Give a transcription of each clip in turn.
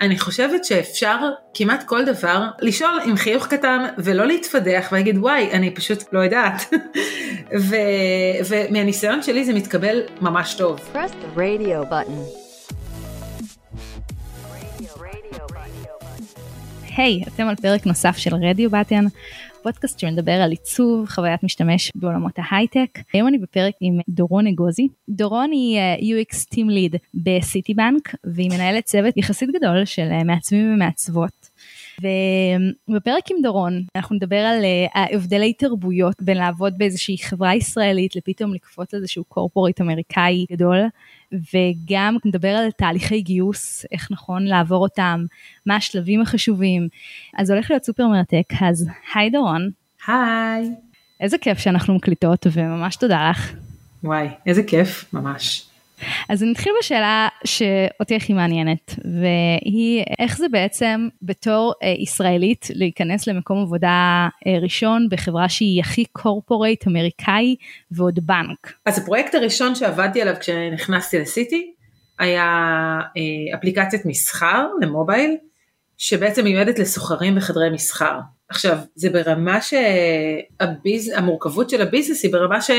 אני חושבת שאפשר כמעט כל דבר לשאול עם חיוך קטן ולא להתפדח ולהגיד וואי אני פשוט לא יודעת ו, ומהניסיון שלי זה מתקבל ממש טוב. Press the radio button. היי, hey, אתם על פרק נוסף של רדיו בטן, פודקאסט שמדבר על עיצוב חוויית משתמש בעולמות ההייטק. היום אני בפרק עם דורון אגוזי. דורון היא uh, UX Team Lead בסיטי בנק והיא מנהלת צוות יחסית גדול של uh, מעצבים ומעצבות. ובפרק עם דורון אנחנו נדבר על uh, ההבדלי תרבויות בין לעבוד באיזושהי חברה ישראלית לפתאום לקפוץ לאיזשהו קורפורט אמריקאי גדול וגם נדבר על תהליכי גיוס, איך נכון לעבור אותם, מה השלבים החשובים. אז הולך להיות סופר מרתק, אז היי דורון. היי. איזה כיף שאנחנו מקליטות וממש תודה לך. וואי, איזה כיף, ממש. אז נתחיל בשאלה שאותי הכי מעניינת, והיא איך זה בעצם בתור אה, ישראלית להיכנס למקום עבודה אה, ראשון בחברה שהיא הכי corporate אמריקאי ועוד בנק. אז הפרויקט הראשון שעבדתי עליו כשנכנסתי לסיטי היה אה, אפליקציית מסחר למובייל, שבעצם מיועדת לסוחרים בחדרי מסחר. עכשיו, זה ברמה שהמורכבות של ה business היא ברמה ש...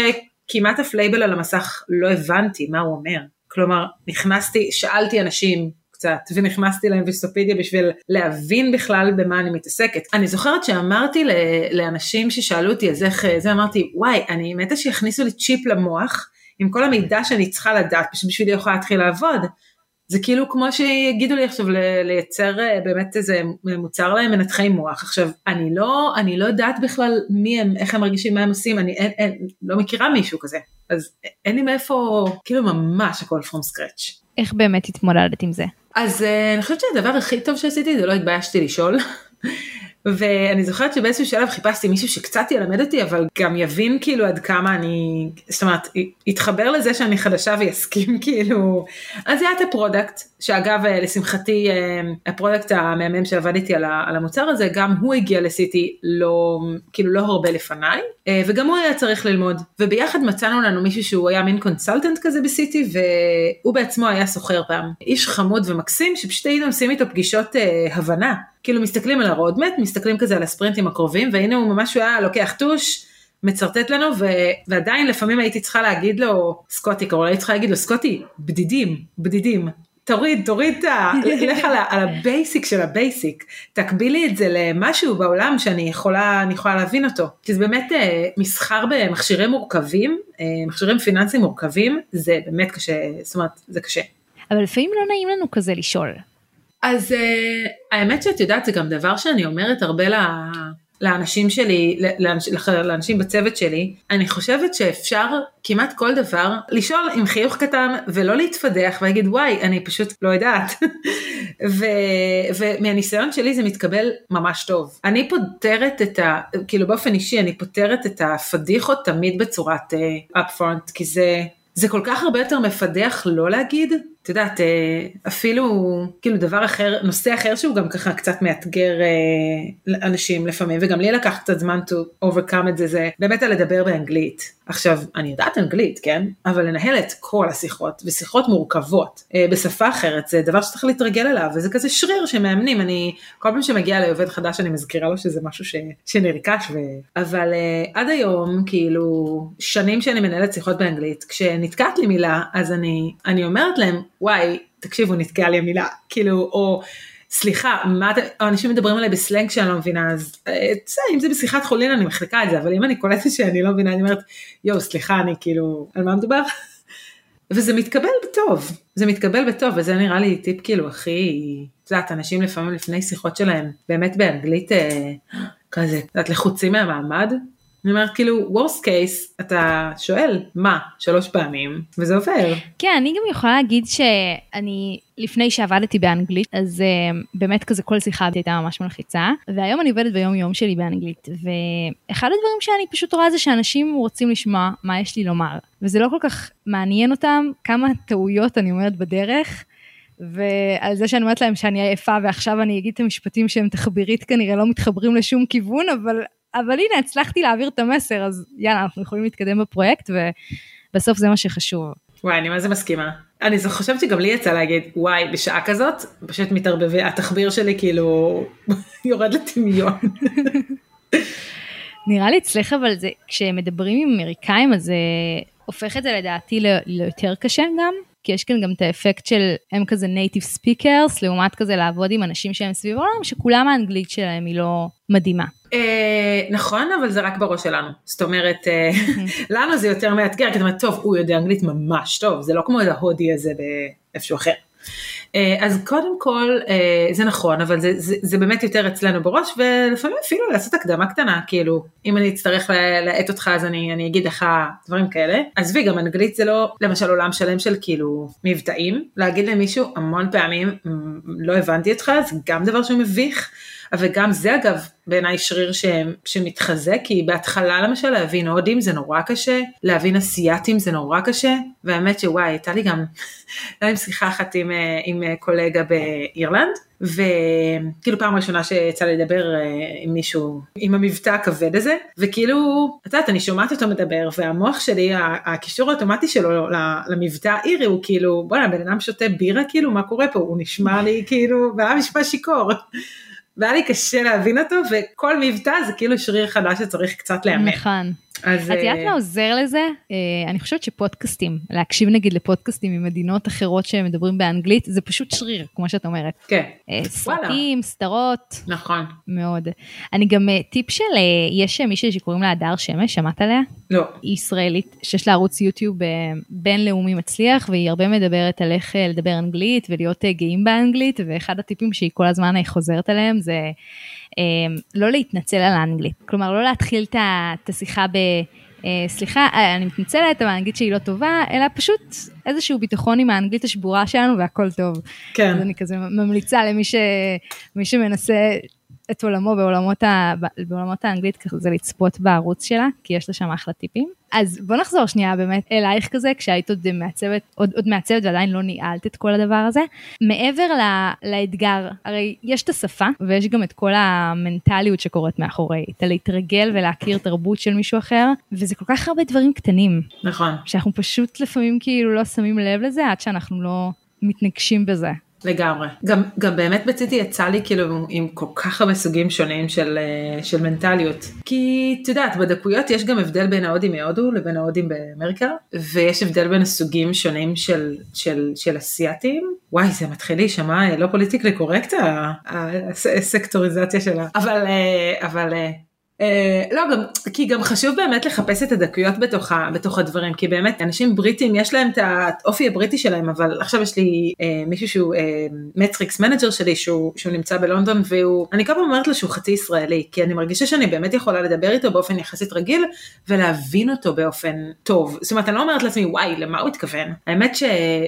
כמעט אף לייבל על המסך לא הבנתי מה הוא אומר. כלומר, נכנסתי, שאלתי אנשים קצת, ונכנסתי לאינבסטופידיה בשביל להבין בכלל במה אני מתעסקת. אני זוכרת שאמרתי לאנשים ששאלו אותי אז איך זה, אמרתי, וואי, אני מתה שיכניסו לי צ'יפ למוח עם כל המידע שאני צריכה לדעת, בשביל יכולה להתחיל לעבוד. זה כאילו כמו שיגידו לי עכשיו לייצר אה, באמת איזה מוצר להם מנתחי מוח. עכשיו, אני לא, אני לא יודעת בכלל מי הם, איך הם מרגישים, מה הם עושים, אני אין, אין, לא מכירה מישהו כזה. אז אין לי מאיפה, כאילו ממש הכל from scratch. איך באמת התמודדת עם זה? אז אה, אני חושבת שהדבר הכי טוב שעשיתי זה לא התביישתי לשאול. ואני זוכרת שבאיזשהו שלב חיפשתי מישהו שקצת ילמד אותי אבל גם יבין כאילו עד כמה אני זאת אומרת יתחבר לזה שאני חדשה ויסכים כאילו. אז זה היה את ה product שאגב אה, לשמחתי אה, ה product המהמם שעבד איתי על המוצר הזה גם הוא הגיע לסיטי לא כאילו לא הרבה לפניי אה, וגם הוא היה צריך ללמוד. וביחד מצאנו לנו מישהו שהוא היה מין consultant כזה בסיטי והוא בעצמו היה סוחר פעם. איש חמוד ומקסים שפשוט היינו עושים איתו פגישות הבנה כאילו מסתכלים על ה roadmap, מסתכלים כזה על הספרינטים הקרובים, והנה הוא ממש היה לוקח טוש, מצרטט לנו, ו... ועדיין לפעמים הייתי צריכה להגיד לו, סקוטי, קראו הייתי צריכה להגיד לו, סקוטי, בדידים, בדידים. תוריד, תוריד את ה... לך על, על ה basic של ה basic, תקבילי את זה למשהו בעולם שאני יכולה, יכולה להבין אותו. כי זה באמת אה, מסחר במכשירים מורכבים, אה, מכשירים פיננסיים מורכבים, זה באמת קשה, זאת אומרת, זה קשה. אבל לפעמים לא נעים לנו כזה לשאול. אז uh, האמת שאת יודעת זה גם דבר שאני אומרת הרבה לאנשים שלי, לאנש, לאנשים בצוות שלי, אני חושבת שאפשר כמעט כל דבר לשאול עם חיוך קטן ולא להתפדח ולהגיד וואי אני פשוט לא יודעת. ו, ומהניסיון שלי זה מתקבל ממש טוב. אני פותרת את ה... כאילו באופן אישי אני פותרת את הפדיחות תמיד בצורת uh, upfront כי זה... זה כל כך הרבה יותר מפדח לא להגיד, את יודעת, אה, אפילו כאילו דבר אחר, נושא אחר שהוא גם ככה קצת מאתגר אה, אנשים לפעמים, וגם לי לקח קצת זמן to overcome את זה, זה באמת על לדבר באנגלית. עכשיו, אני יודעת אנגלית, כן? אבל לנהל את כל השיחות, ושיחות מורכבות, אה, בשפה אחרת, זה דבר שצריך להתרגל אליו, וזה כזה שריר שמאמנים, אני, כל פעם שמגיע לעובד חדש אני מזכירה לו שזה משהו ש, שנרכש, ו... אבל עד היום, כאילו, שנים שאני מנהלת שיחות באנגלית, כשנתקעת לי מילה, אז אני, אני אומרת להם, וואי, תקשיבו, נתקעה לי המילה, כאילו, או סליחה, מה אתם, אנשים מדברים עליי בסלנג שאני לא מבינה, אז אה, בסדר, אם זה בשיחת חולין אני מחליקה את זה, אבל אם אני קולטת שאני לא מבינה, אני אומרת, יואו, סליחה, אני כאילו, על מה מדובר? וזה מתקבל בטוב, זה מתקבל בטוב, וזה נראה לי טיפ כאילו הכי, את יודעת, אנשים לפעמים לפני שיחות שלהם, באמת באנגלית אה, כזה, את יודעת, לחוצים מהמעמד, אני אומרת כאילו וורסט קייס אתה שואל מה שלוש פעמים וזה עובר. כן אני גם יכולה להגיד שאני לפני שעבדתי באנגלית אז uh, באמת כזה כל שיחה הייתה ממש מלחיצה והיום אני עובדת ביום יום שלי באנגלית ואחד הדברים שאני פשוט רואה זה שאנשים רוצים לשמוע מה יש לי לומר וזה לא כל כך מעניין אותם כמה טעויות אני אומרת בדרך. ועל זה שאני אומרת להם שאני עייפה ועכשיו אני אגיד את המשפטים שהם תחבירית כנראה לא מתחברים לשום כיוון אבל אבל הנה, הצלחתי להעביר את המסר, אז יאללה, אנחנו יכולים להתקדם בפרויקט, ובסוף זה מה שחשוב. וואי, אני מה זה מסכימה. אני חושבת שגם לי יצא להגיד וואי בשעה כזאת פשוט מתערבבי התחביר שלי כאילו יורד לטמיון. נראה לי אצלך אבל זה כשמדברים עם אמריקאים אז זה הופך את זה לדעתי ליותר קשה גם כי יש כאן גם את האפקט של הם כזה native speakers לעומת כזה לעבוד עם אנשים שהם סביב העולם שכולם האנגלית שלהם היא לא מדהימה. אה, נכון אבל זה רק בראש שלנו זאת אומרת אה, לנו זה יותר מאתגר כי אתה אומר טוב הוא יודע אנגלית ממש טוב זה לא כמו ההודי הזה באיפשהו אחר. אה, אז קודם כל זה נכון אבל זה, זה, זה באמת יותר אצלנו בראש ולפעמים אפילו לעשות הקדמה קטנה כאילו אם אני אצטרך להאט אותך אז אני, אני אגיד לך דברים כאלה. עזבי גם אנגלית זה לא למשל עולם שלם של כאילו מבטאים להגיד למישהו המון פעמים לא הבנתי אותך זה גם דבר שהוא מביך. וגם זה אגב בעיניי שריר ש, שמתחזק, כי בהתחלה למשל להבין הודים זה נורא קשה, להבין אסייתים זה נורא קשה, והאמת שוואי, הייתה לי גם, הייתה לי שיחה אחת עם, עם קולגה באירלנד, וכאילו פעם ראשונה שיצא לי לדבר אה, עם מישהו עם המבטא הכבד הזה וכאילו את יודעת אני שומעת אותו מדבר והמוח שלי הקישור האוטומטי שלו למבטא האירי הוא כאילו בואנה בן אדם שותה בירה כאילו מה קורה פה? הוא נשמע לי כאילו והיה משפט שיכור והיה לי קשה להבין אותו וכל מבטא זה כאילו שריר חדש שצריך קצת לאמן. נכון. אז... את יודעת מה עוזר לזה? אה, אני חושבת שפודקאסטים, להקשיב נגיד לפודקאסטים ממדינות אחרות שמדברים באנגלית, זה פשוט שריר, כמו שאת אומרת. כן. אה, סרטים, סדרות. נכון. מאוד. אני גם, אה, טיפ של, יש מישהי שקוראים לה הדר שמש, שמעת עליה? לא. היא ישראלית, שיש לה ערוץ יוטיוב בינלאומי מצליח, והיא הרבה מדברת על איך לדבר אנגלית ולהיות גאים באנגלית, ואחד הטיפים שהיא כל הזמן חוזרת עליהם זה... אמ, לא להתנצל על האנגלית. כלומר, לא להתחיל את השיחה ב... אה, סליחה, אה, אני מתנצלת, אבל אני אגיד שהיא לא טובה, אלא פשוט איזשהו ביטחון עם האנגלית השבורה שלנו והכל טוב. כן. אז אני כזה ממליצה למי ש... שמנסה את עולמו בעולמות, ה... בעולמות האנגלית כזה לצפות בערוץ שלה, כי יש לה שם אחלה טיפים. אז בוא נחזור שנייה באמת אלייך כזה, כשהיית עוד מעצבת, עוד, עוד מעצבת ועדיין לא ניהלת את כל הדבר הזה. מעבר לה, לאתגר, הרי יש את השפה ויש גם את כל המנטליות שקורית מאחורי, את הלהתרגל ולהכיר תרבות של מישהו אחר, וזה כל כך הרבה דברים קטנים. נכון. שאנחנו פשוט לפעמים כאילו לא שמים לב לזה עד שאנחנו לא מתנגשים בזה. לגמרי. גם, גם באמת בציטי יצא לי כאילו עם כל כך הרבה סוגים שונים של, אה, של מנטליות. כי את יודעת, בדקויות יש גם הבדל בין ההודים מהודו לבין ההודים באמריקה, ויש הבדל בין הסוגים שונים של, של, של אסייתים. וואי, זה מתחיל להישמע אה, לא פוליטיקלי קורקט הסקטוריזציה שלה. אבל, אה, אבל לא, גם, כי גם חשוב באמת לחפש את הדקויות בתוך, בתוך הדברים, כי באמת אנשים בריטים יש להם את האופי הבריטי שלהם, אבל עכשיו יש לי אה, מישהו שהוא אה, matrix manager שלי שהוא, שהוא נמצא בלונדון והוא, אני כל פעם אומרת לו שהוא חצי ישראלי, כי אני מרגישה שאני באמת יכולה לדבר איתו באופן יחסית רגיל ולהבין אותו באופן טוב. זאת אומרת, אני לא אומרת לעצמי וואי, למה הוא התכוון? האמת ש,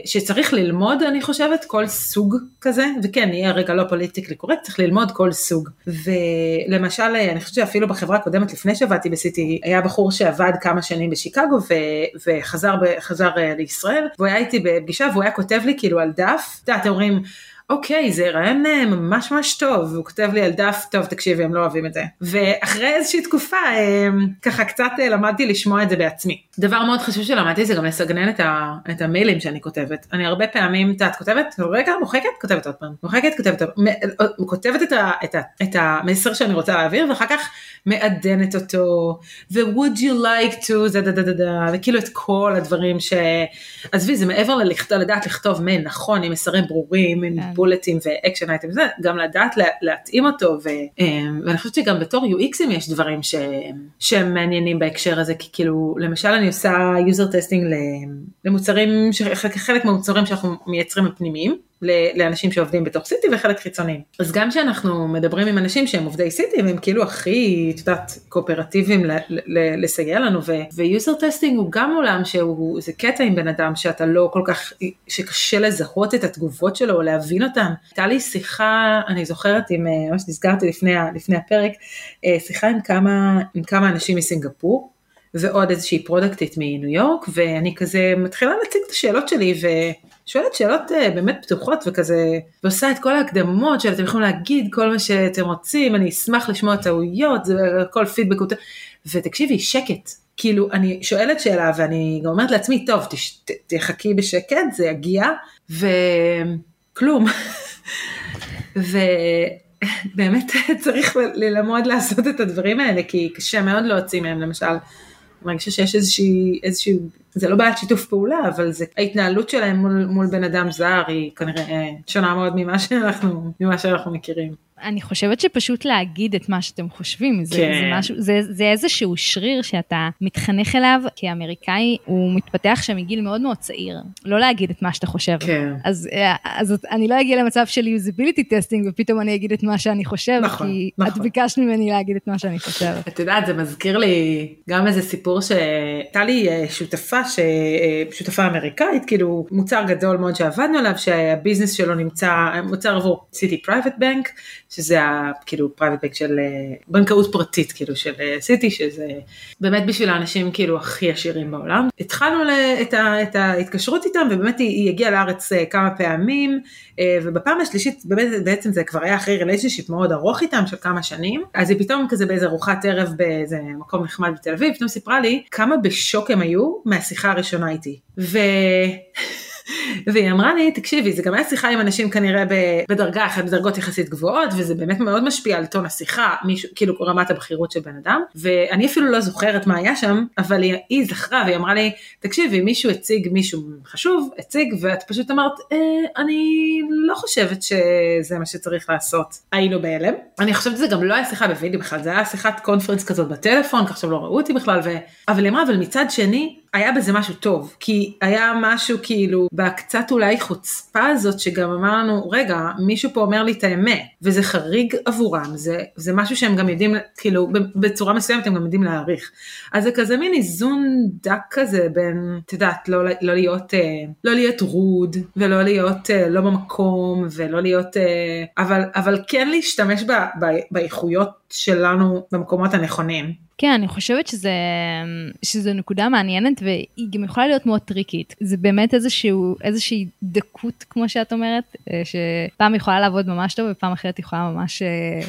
שצריך ללמוד, אני חושבת, כל סוג כזה, וכן, יהיה רגע לא politically correct, צריך ללמוד כל סוג. ולמשל, אני חושבת שאפילו בחברה הקודמת לפני שעבדתי בסיטי היה בחור שעבד כמה שנים בשיקגו ו- וחזר ב- אה, לישראל והוא היה איתי בפגישה והוא היה כותב לי כאילו על דף, את יודעת, אומרים אוקיי, זה רעיון אה, ממש ממש טוב, והוא כותב לי על דף, טוב תקשיבי, הם לא אוהבים את זה. ואחרי איזושהי תקופה, אה, ככה קצת אה, למדתי לשמוע את זה בעצמי. דבר מאוד חשוב שלמדתי זה גם לסגנן את, ה, את המיילים שאני כותבת. אני הרבה פעמים, את כותבת, רגע, מוחקת, כותבת עוד פעם, מוחקת, כותבת עוד פעם, כותבת את, ה, את, ה, את המסר שאני רוצה להעביר, ואחר כך מעדנת אותו, ו-would you like to, זה דה דה דה דה, וכאילו את כל הדברים ש... עזבי, זה מעבר לדעת לכתוב מייל נכון, עם מסרים ברורים, עם כן. בולטים ו action items, גם לדעת להתאים אותו, ו, אמ, ואני חושבת שגם בתור UXים יש דברים ש, שהם מעניינים בהקשר הזה, כי כאילו, למשל אני עושה user testing למוצרים, חלק מהמוצרים שאנחנו מייצרים הפנימיים. לאנשים שעובדים בתוך סיטי וחלק חיצוניים. אז גם כשאנחנו מדברים עם אנשים שהם עובדי סיטי והם כאילו הכי, את יודעת, קואופרטיביים לסייע לנו ו user testing הוא גם עולם שהוא, זה קטע עם בן אדם שאתה לא כל כך, שקשה לזהות את התגובות שלו או להבין אותן. הייתה לי שיחה, אני זוכרת עם, אה, מה שנזכרתי לפני, לפני הפרק, אה, שיחה עם כמה, עם כמה אנשים מסינגפור. ועוד איזושהי פרודקטית מניו יורק ואני כזה מתחילה להציג את השאלות שלי ושואלת שאלות uh, באמת פתוחות וכזה ועושה את כל ההקדמות שאתם יכולים להגיד כל מה שאתם רוצים אני אשמח לשמוע טעויות זה הכל פידבק ותקשיבי שקט. כאילו, אני שואלת שאלה ואני גם אומרת לעצמי, טוב, תש, ת, תחכי בשקט, זה יגיע, וכלום. ובאמת צריך ללמוד לעשות את הדברים האלה, כי קשה מאוד להוציא מהם, למשל, אני מרגישה שיש איזושהי, איזושהי, זה לא בעיית שיתוף פעולה, אבל זה, ההתנהלות שלהם מול, מול בן אדם זר היא כנראה שונה מאוד ממה שאנחנו, ממה שאנחנו מכירים. אני חושבת שפשוט להגיד את מה שאתם חושבים, זה, כן. זה, משהו, זה, זה איזשהו שריר שאתה מתחנך אליו כאמריקאי, הוא מתפתח שם מגיל מאוד מאוד צעיר, לא להגיד את מה שאתה חושב. כן. אז, אה, אז אני לא אגיע למצב של usability testing ופתאום אני אגיד את מה שאני חושב, נכון, כי נכון. את ביקשת ממני להגיד את מה שאני חושבת. את יודעת, זה מזכיר לי גם איזה סיפור שהייתה לי אה, שותפה, ש... אה, שותפה אמריקאית, כאילו מוצר גדול מאוד שעבדנו עליו, שה business שלו נמצא, מוצר עבור סיטי private bank, שזה כאילו private bank של אה, בנקאות פרטית, כאילו של סיטי, שזה באמת בשביל האנשים כאילו הכי עשירים בעולם. התחלנו את, ה... את ההתקשרות איתם, ובאמת היא, היא הגיעה לארץ אה, כמה פעמים, אה, ובפעם השלישית באמת בעצם זה כבר היה אחרי relationship מאוד ארוך איתם של כמה שנים, אז היא פתאום כזה באיזה ארוחת ערב באיזה מקום נחמד בתל אביב, פתאום סיפרה לי כמה בשוק הם היו מהשיחה הראשונה איתי. ו... והיא אמרה לי, תקשיבי, זה גם היה שיחה עם אנשים כנראה בדרגה אחת, בדרגות יחסית גבוהות, וזה באמת מאוד משפיע על טון השיחה, מישהו, כאילו רמת הבכירות של בן אדם, ואני אפילו לא זוכרת מה היה שם, אבל היא, היא זכרה והיא אמרה לי, תקשיבי, מישהו הציג מישהו חשוב, הציג, ואת פשוט אמרת, אה, אני לא חושבת שזה מה שצריך לעשות. היינו בהלם. אני חושבת שזה גם לא היה שיחה בווידאו בכלל, זה היה שיחת קונפרנס כזאת בטלפון, כך שלא ראו אותי בכלל, ו... אבל היא אמרה, אבל מצד שני, היה בזה משהו טוב, כי היה משהו כאילו בקצת אולי חוצפה הזאת שגם אמרנו, רגע, מישהו פה אומר לי את האמת, וזה חריג עבורם, זה, זה משהו שהם גם יודעים, כאילו, בצורה מסוימת הם גם יודעים להעריך. אז זה כזה מין איזון דק כזה בין, את יודעת, לא, לא להיות, אה, לא להיות רוד, ולא להיות אה, לא במקום, ולא להיות, אה, אבל, אבל כן להשתמש ב, ב, באיכויות שלנו במקומות הנכונים. כן, אני חושבת שזה, שזה נקודה מעניינת והיא גם יכולה להיות מאוד טריקית. זה באמת איזשהו, איזושהי דקות, כמו שאת אומרת, אה, שפעם יכולה לעבוד ממש טוב ופעם אחרת יכולה ממש אה,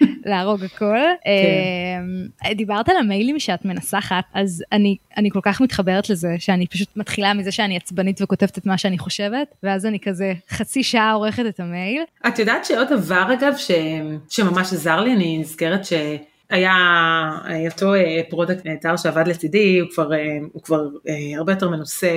להרוג הכל. כן. דיברת על המיילים שאת מנסחת, אז אני, אני כל כך מתחברת לזה, שאני פשוט מתחילה מזה שאני עצבנית וכותבת את מה שאני חושבת, ואז אני כזה חצי שעה עורכת את המייל. את יודעת שעוד דבר אגב, ש, שממש עזר לי, אני נזכרת ש... היה אותו product נהדר שעבד לצידי, הוא כבר, הוא כבר הרבה יותר מנוסה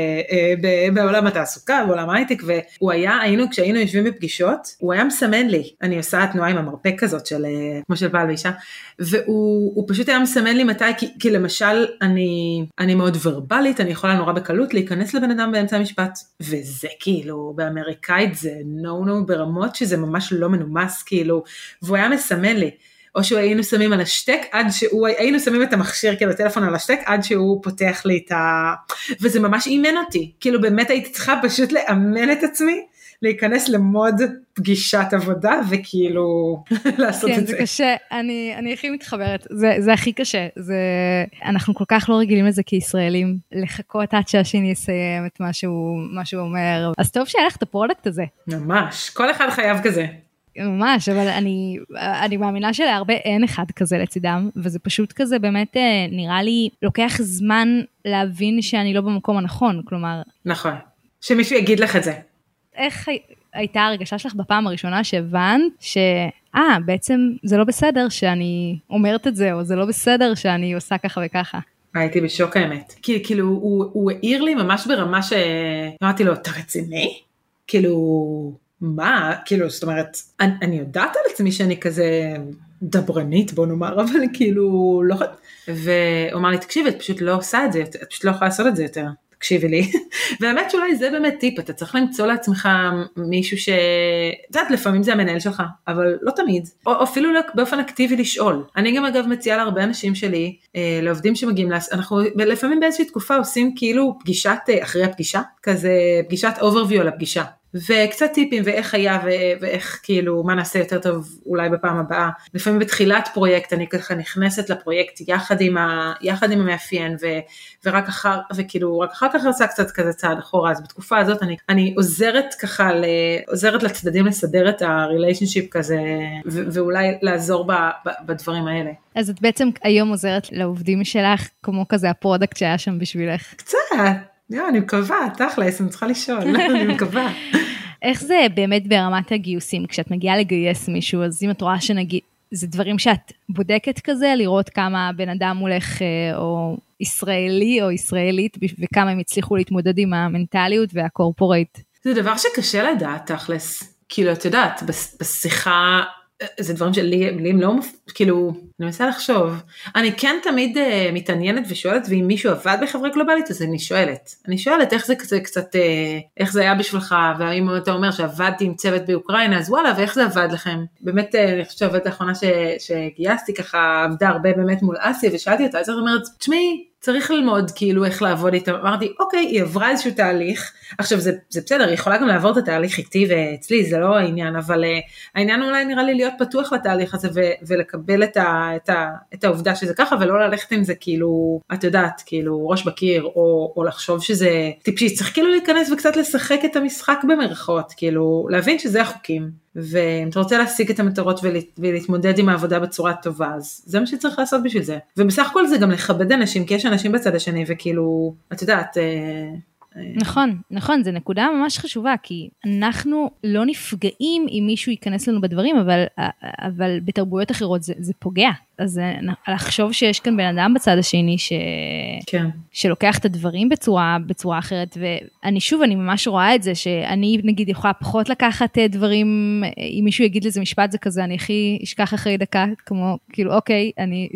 בעולם התעסוקה, בעולם ההייטק, והוא היה, היינו, כשהיינו יושבים בפגישות, הוא היה מסמן לי, אני עושה תנועה עם המרפק כזאת של, כמו של בעל ואישה, והוא פשוט היה מסמן לי מתי, כי, כי למשל אני, אני מאוד ורבלית, אני יכולה נורא בקלות להיכנס לבן אדם באמצע המשפט, וזה כאילו, באמריקאית זה נו נו ברמות שזה ממש לא מנומס, כאילו, והוא היה מסמן לי. או שהיינו שמים על השתק עד שהוא, היינו שמים את המכשיר כאילו הטלפון על השתק עד שהוא פותח לי את ה... וזה ממש אימן אותי, כאילו באמת הייתי צריכה פשוט לאמן את עצמי, להיכנס ל mode פגישת עבודה וכאילו לעשות כן, את זה. כן, זה קשה, אני, אני הכי מתחברת, זה, זה הכי קשה, זה, אנחנו כל כך לא רגילים לזה כישראלים, לחכות עד שהשני יסיים את מה שהוא, מה שהוא אומר, אז טוב שהיה לך את ה product הזה. ממש, כל אחד חייב כזה. ממש, אבל אני, אני מאמינה שלהרבה אין אחד כזה לצידם, וזה פשוט כזה באמת נראה לי לוקח זמן להבין שאני לא במקום הנכון, כלומר... נכון, שמישהו יגיד לך את זה. איך הייתה הרגשה שלך בפעם הראשונה שהבנת שאה, בעצם זה לא בסדר שאני אומרת את זה, או זה לא בסדר שאני עושה ככה וככה. הייתי בשוק האמת. כי כאילו הוא, הוא העיר לי ממש ברמה שאמרתי לו, אתה רציני? כאילו... מה, כאילו, זאת אומרת, אני, אני יודעת על עצמי שאני כזה דברנית, בוא נאמר, אבל כאילו, לא... והוא אמר לי, תקשיבי, את פשוט לא עושה את זה, את פשוט לא יכולה לעשות את זה יותר, תקשיבי לי. והאמת שאולי זה באמת טיפ, אתה צריך למצוא לעצמך מישהו ש... את יודעת, לפעמים זה המנהל שלך, אבל לא תמיד. או אפילו באופן אקטיבי לשאול. אני גם אגב מציעה להרבה אנשים שלי, אה, לעובדים שמגיעים, לה... אנחנו לפעמים באיזושהי תקופה עושים כאילו פגישת, אחרי הפגישה, כזה פגישת overview על הפגישה. וקצת טיפים ואיך היה ו- ואיך כאילו מה נעשה יותר טוב אולי בפעם הבאה. לפעמים בתחילת פרויקט אני ככה נכנסת לפרויקט יחד עם, ה- יחד עם המאפיין ו- ורק אחר, וכאילו רק אחר כך עושה קצת כזה צעד אחורה, אז בתקופה הזאת אני, אני עוזרת ככה, ל- עוזרת לצדדים לסדר את ה relationship כזה ו- ואולי לעזור ב- ב- בדברים האלה. אז את בעצם היום עוזרת לעובדים שלך כמו כזה ה product שהיה שם בשבילך. קצת, יו, אני מקווה, תכלס, אני צריכה לשאול, אני מקווה. איך זה באמת ברמת הגיוסים כשאת מגיעה לגייס מישהו אז אם את רואה שנגיד זה דברים שאת בודקת כזה לראות כמה בן אדם הולך אה, או ישראלי או ישראלית וכמה הם הצליחו להתמודד עם המנטליות והקורפורייט. זה דבר שקשה לדעת תכלס, כאילו את יודעת בשיחה זה דברים שלי לי הם לא, כאילו, אני מנסה לחשוב. אני כן תמיד uh, מתעניינת ושואלת, ואם מישהו עבד בחברה גלובלית, אז אני שואלת. אני שואלת איך זה כזה קצת, uh, איך זה היה בשבילך, והאם אתה אומר שעבדתי עם צוות באוקראינה, אז וואלה, ואיך זה עבד לכם? באמת, uh, אני חושבת שהעובדת האחרונה שגייסתי ככה, עבדה הרבה באמת מול אסיה, ושאלתי אותה, אז היא אומרת, תשמעי, צריך ללמוד כאילו איך לעבוד איתה, אמרתי אוקיי היא עברה איזשהו תהליך, עכשיו זה, זה בסדר היא יכולה גם לעבור את התהליך איתי ואצלי זה לא העניין, אבל uh, העניין אולי נראה לי להיות פתוח לתהליך הזה ו, ולקבל את, ה, את, ה, את העובדה שזה ככה ולא ללכת עם זה כאילו את יודעת כאילו ראש בקיר או, או לחשוב שזה טיפשי, צריך כאילו להיכנס וקצת לשחק את המשחק במרכאות, כאילו להבין שזה החוקים. ואם אתה רוצה להשיג את המטרות ולהתמודד עם העבודה בצורה טובה, אז זה מה שצריך לעשות בשביל זה. ובסך הכל זה גם לכבד אנשים, כי יש אנשים בצד השני, וכאילו, את יודעת, אה, נכון, נכון, זו נקודה ממש חשובה, כי אנחנו לא נפגעים אם מישהו ייכנס לנו בדברים, אבל, אבל בתרבויות אחרות זה, זה פוגע. אז לחשוב שיש כאן בן אדם בצד השני ש... כן. שלוקח את הדברים בצורה, בצורה אחרת, ואני שוב, אני ממש רואה את זה, שאני נגיד יכולה פחות לקחת אה, דברים, אם מישהו יגיד לזה משפט זה כזה, אני הכי אשכח אחרי דקה, כמו, כאילו, אוקיי, אני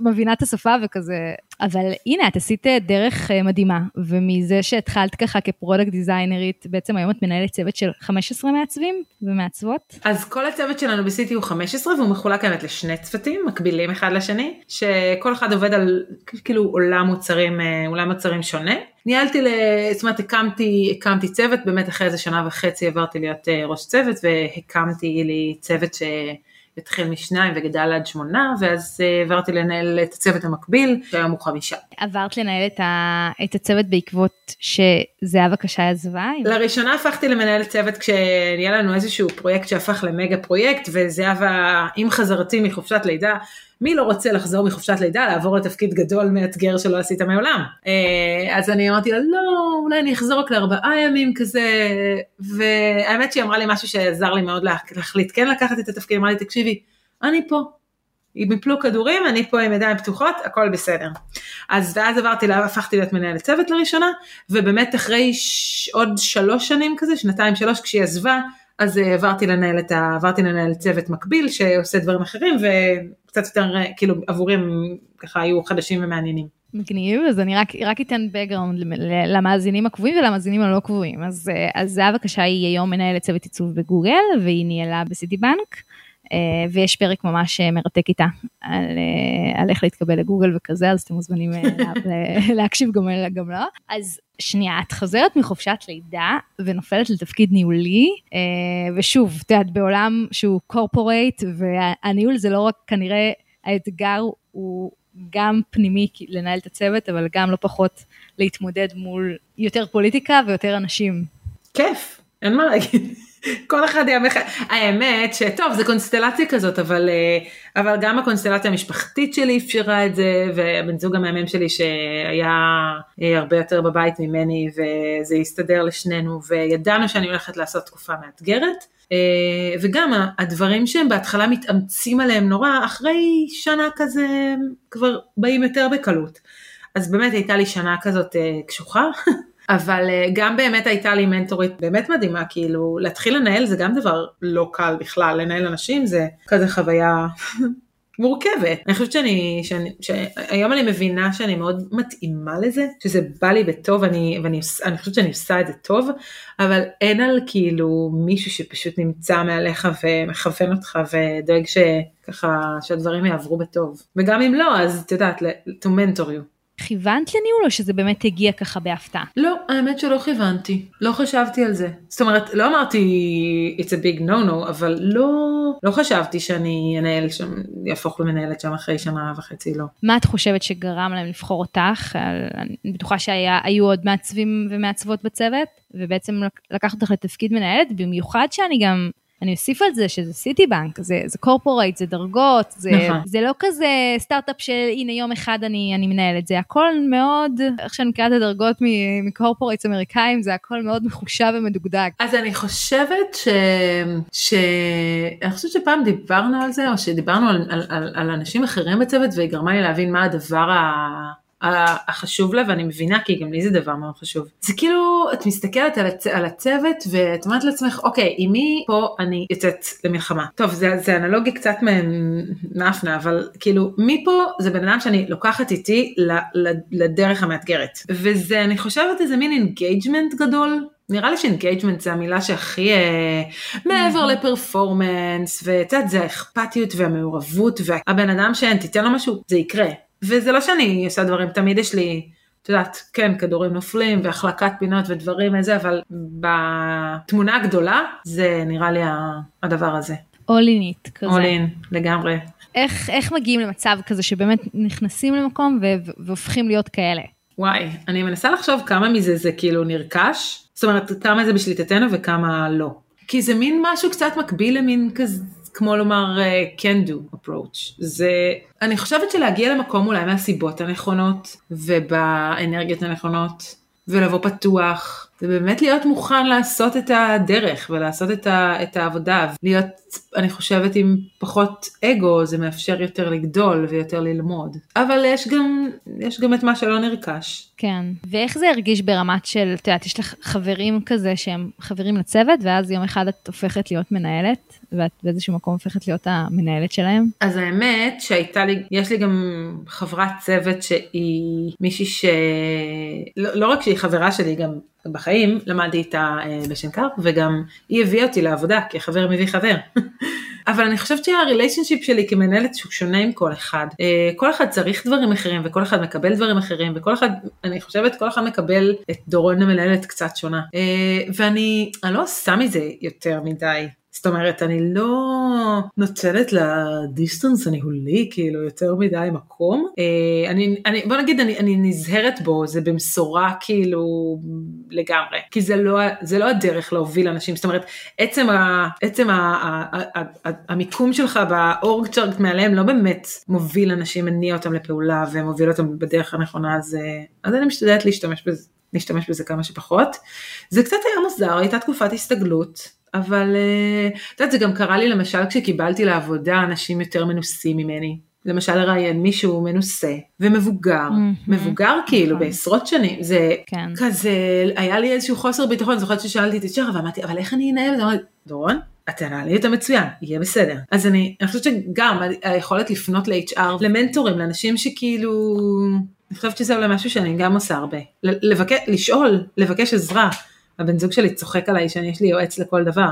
מבינה את השפה וכזה, אבל הנה, את עשית אה, דרך אה, מדהימה, ומזה שהתחלת ככה כ product דיזיינרית, בעצם היום את מנהלת צוות של 15 מעצבים ומעצבות? אז כל הצוות שלנו ב Citi הוא 15, והוא מחולק האמת לשני צוותים מקבילים אחד לשני, שכל אחד עובד על כאילו עולם מוצרים, אה, עולם מוצרים שונה. ניהלתי, זאת אומרת הקמתי, הקמתי צוות, באמת אחרי איזה שנה וחצי עברתי להיות ראש צוות והקמתי לי צוות ש... התחיל משניים וגדל עד שמונה, ואז אה, עברתי לנהל את הצוות המקביל, שהיום הוא חמישה. עברת לנהל את, ה... את הצוות בעקבות שזהבה קשי עזבה? לראשונה הפכתי למנהל צוות כשנהיה לנו איזשהו פרויקט שהפך למגה פרויקט, וזהבה עם חזרתי מחופשת לידה, מי לא רוצה לחזור מחופשת לידה, לעבור לתפקיד גדול מאתגר שלא עשית מעולם. אה, אז אני אמרתי לה, לא, אולי אני אחזור רק לארבעה ימים כזה, והאמת שהיא אמרה לי משהו שעזר לי מאוד להחליט כן לקחת את התפקיד, אמרה לי, תקשיבי, אני פה. אם יפלו כדורים, אני פה עם ידיים פתוחות, הכל בסדר. אז ואז עברתי, הפכתי להיות מנהלת צוות לראשונה, ובאמת אחרי ש... עוד שלוש שנים כזה, שנתיים שלוש, כשהיא עזבה, אז אה, עברתי לנהל את ה... עברתי לנהל צוות מקביל שעושה דברים אחרים וקצת יותר אה, כאילו עבורי הם ככה היו חדשים ומעניינים. מגניב, אז אני רק, רק אתן background למאזינים הקבועים ולמאזינים הלא קבועים. אז, אה, אז זהבה קשה היא היום מנהלת צוות עיצוב בגוגל והיא ניהלה בסיטי בנק. אה, ויש פרק ממש אה, מרתק איתה על, אה, על איך להתקבל לגוגל וכזה, אז אתם מוזמנים להקשיב גם, גם לו. אז שנייה, את חוזרת מחופשת לידה ונופלת לתפקיד ניהולי, ושוב, את יודעת, בעולם שהוא קורפורייט, והניהול זה לא רק כנראה האתגר הוא גם פנימי לנהל את הצוות, אבל גם לא פחות להתמודד מול יותר פוליטיקה ויותר אנשים. כיף, אין מה להגיד. כל אחד יאמר, האמת שטוב זה קונסטלציה כזאת אבל אה, אבל גם הקונסטלציה המשפחתית שלי אפשרה את זה והבן זוג המהמם שלי שהיה אה, הרבה יותר בבית ממני וזה הסתדר לשנינו וידענו שאני הולכת לעשות תקופה מאתגרת. אה, וגם הדברים שהם בהתחלה מתאמצים עליהם נורא אחרי שנה כזה כבר באים יותר בקלות. אז באמת הייתה לי שנה כזאת קשוחה אבל אה, גם באמת הייתה לי מנטורית באמת מדהימה, כאילו להתחיל לנהל זה גם דבר לא קל בכלל, לנהל אנשים זה כזה חוויה מורכבת. אני חושבת שאני, שאני, שהיום אני מבינה שאני מאוד מתאימה לזה, שזה בא לי בטוב, אני, ואני אני חושבת שאני עושה את זה טוב, אבל אין על כאילו מישהו שפשוט נמצא מעליך ומכוון אותך ודואג שככה שהדברים יעברו בטוב. וגם אם לא, אז את יודעת, to mentor you. כיוונת לניהול או שזה באמת הגיע ככה בהפתעה? לא, האמת שלא כיוונתי, לא חשבתי על זה. זאת אומרת, לא אמרתי it's a big no no, אבל לא, לא חשבתי שאני אנהל שם, יהפוך למנהלת שם אחרי שנה וחצי, לא. מה את חושבת שגרם להם לבחור אותך? אני בטוחה שהיו עוד מעצבים ומעצבות בצוות, ובעצם לקחת אותך לתפקיד מנהלת, במיוחד שאני גם אני אוסיף על זה שזה סיטי בנק, זה, זה קורפורייט, זה דרגות, זה, נכון. זה לא כזה סטארט-אפ של הנה יום אחד אני, אני מנהלת, זה הכל מאוד, איך שאני מכירה את הדרגות מקורפורייטס אמריקאים, זה הכל מאוד מחושב ומדוקדק. אז אני חושבת ש... ש... אני חושבת שפעם דיברנו על זה, או שדיברנו על, על, על, על אנשים אחרים בצוות, והיא גרמה לי להבין מה הדבר ה... החשוב לה ואני מבינה כי גם לי זה דבר מאוד חשוב. זה כאילו את מסתכלת על, הצ... על הצוות ואת אומרת לעצמך אוקיי עם מי פה אני יוצאת למלחמה. טוב זה, זה אנלוגיה קצת מעפנה אבל כאילו מי פה זה בן אדם שאני לוקחת איתי ל, ל, לדרך המאתגרת וזה אני חושבת איזה מין engagement גדול נראה לי ש engagement זה המילה שהכי אה, מעבר ל performance ואת יודעת זה האכפתיות והמעורבות והבן אדם שאם תיתן לו משהו זה יקרה וזה לא שאני עושה דברים, תמיד יש לי, את יודעת, כן, כדורים נופלים והחלקת פינות ודברים איזה, אבל בתמונה הגדולה זה נראה לי הדבר הזה. all in it כזה. all in, לגמרי. איך, איך מגיעים למצב כזה שבאמת נכנסים למקום והופכים להיות כאלה? וואי, אני מנסה לחשוב כמה מזה זה כאילו נרכש, זאת אומרת כמה זה בשליטתנו וכמה לא. כי זה מין משהו קצת מקביל למין כזה, כמו לומר uh, can do approach. זה, אני חושבת שלהגיע למקום אולי מהסיבות הנכונות ובאנרגיות הנכונות ולבוא פתוח ובאמת להיות מוכן לעשות את הדרך ולעשות את, ה, את העבודה, להיות, אני חושבת, עם פחות אגו, זה מאפשר יותר לגדול ויותר ללמוד. אבל יש גם, יש גם את מה שלא נרכש. כן, ואיך זה הרגיש ברמת של, את יודעת, יש לך חברים כזה שהם חברים לצוות, ואז יום אחד את הופכת להיות מנהלת, ואת באיזשהו מקום הופכת להיות המנהלת שלהם? אז האמת שהייתה לי, יש לי גם חברת צוות שהיא מישהי ש... לא, לא רק שהיא חברה שלי, גם בחיים למדתי איתה אה, בשנקר וגם היא הביאה אותי לעבודה כי חבר מביא חבר. אבל אני חושבת שהריליישנשיפ שלי כמנהלת שהוא שונה עם כל אחד. אה, כל אחד צריך דברים אחרים וכל אחד מקבל דברים אחרים וכל אחד, אני חושבת כל אחד מקבל את דורון המנהלת קצת שונה. אה, ואני לא עושה מזה יותר מדי. זאת אומרת, אני לא נותנת לדיסטנס הניהולי כאילו יותר מדי מקום. אה, אני, אני, בוא נגיד, אני, אני נזהרת בו, זה במשורה כאילו לגמרי. כי זה לא, זה לא הדרך להוביל אנשים, זאת אומרת, עצם, ה, עצם ה, ה, ה, ה, המיקום שלך באורג צ'ארט מעליהם לא באמת מוביל אנשים, מניע אותם לפעולה ומוביל אותם בדרך הנכונה, אז, אה, אז אני משתדלת להשתמש בזה. להשתמש בזה כמה שפחות. זה קצת היה מוזר, הייתה תקופת הסתגלות. אבל אה, את יודעת זה גם קרה לי למשל כשקיבלתי לעבודה אנשים יותר מנוסים ממני. למשל לראיין מישהו מנוסה ומבוגר, mm-hmm. מבוגר כאילו נכון. בעשרות שנים, זה כן. כזה, היה לי איזשהו חוסר ביטחון, זוכרת ששאלתי את שרה ואמרתי, אבל איך אני אנהל את זה? דורון, את תנהלי את המצוין, יהיה בסדר. אז אני, אני חושבת שגם היכולת לפנות ל-HR, למנטורים, לאנשים שכאילו, אני חושבת שזה אולי משהו שאני גם עושה הרבה, לבקש, לשאול, לבקש עזרה. הבן זוג שלי צוחק עליי שאני יש לי יועץ לכל דבר.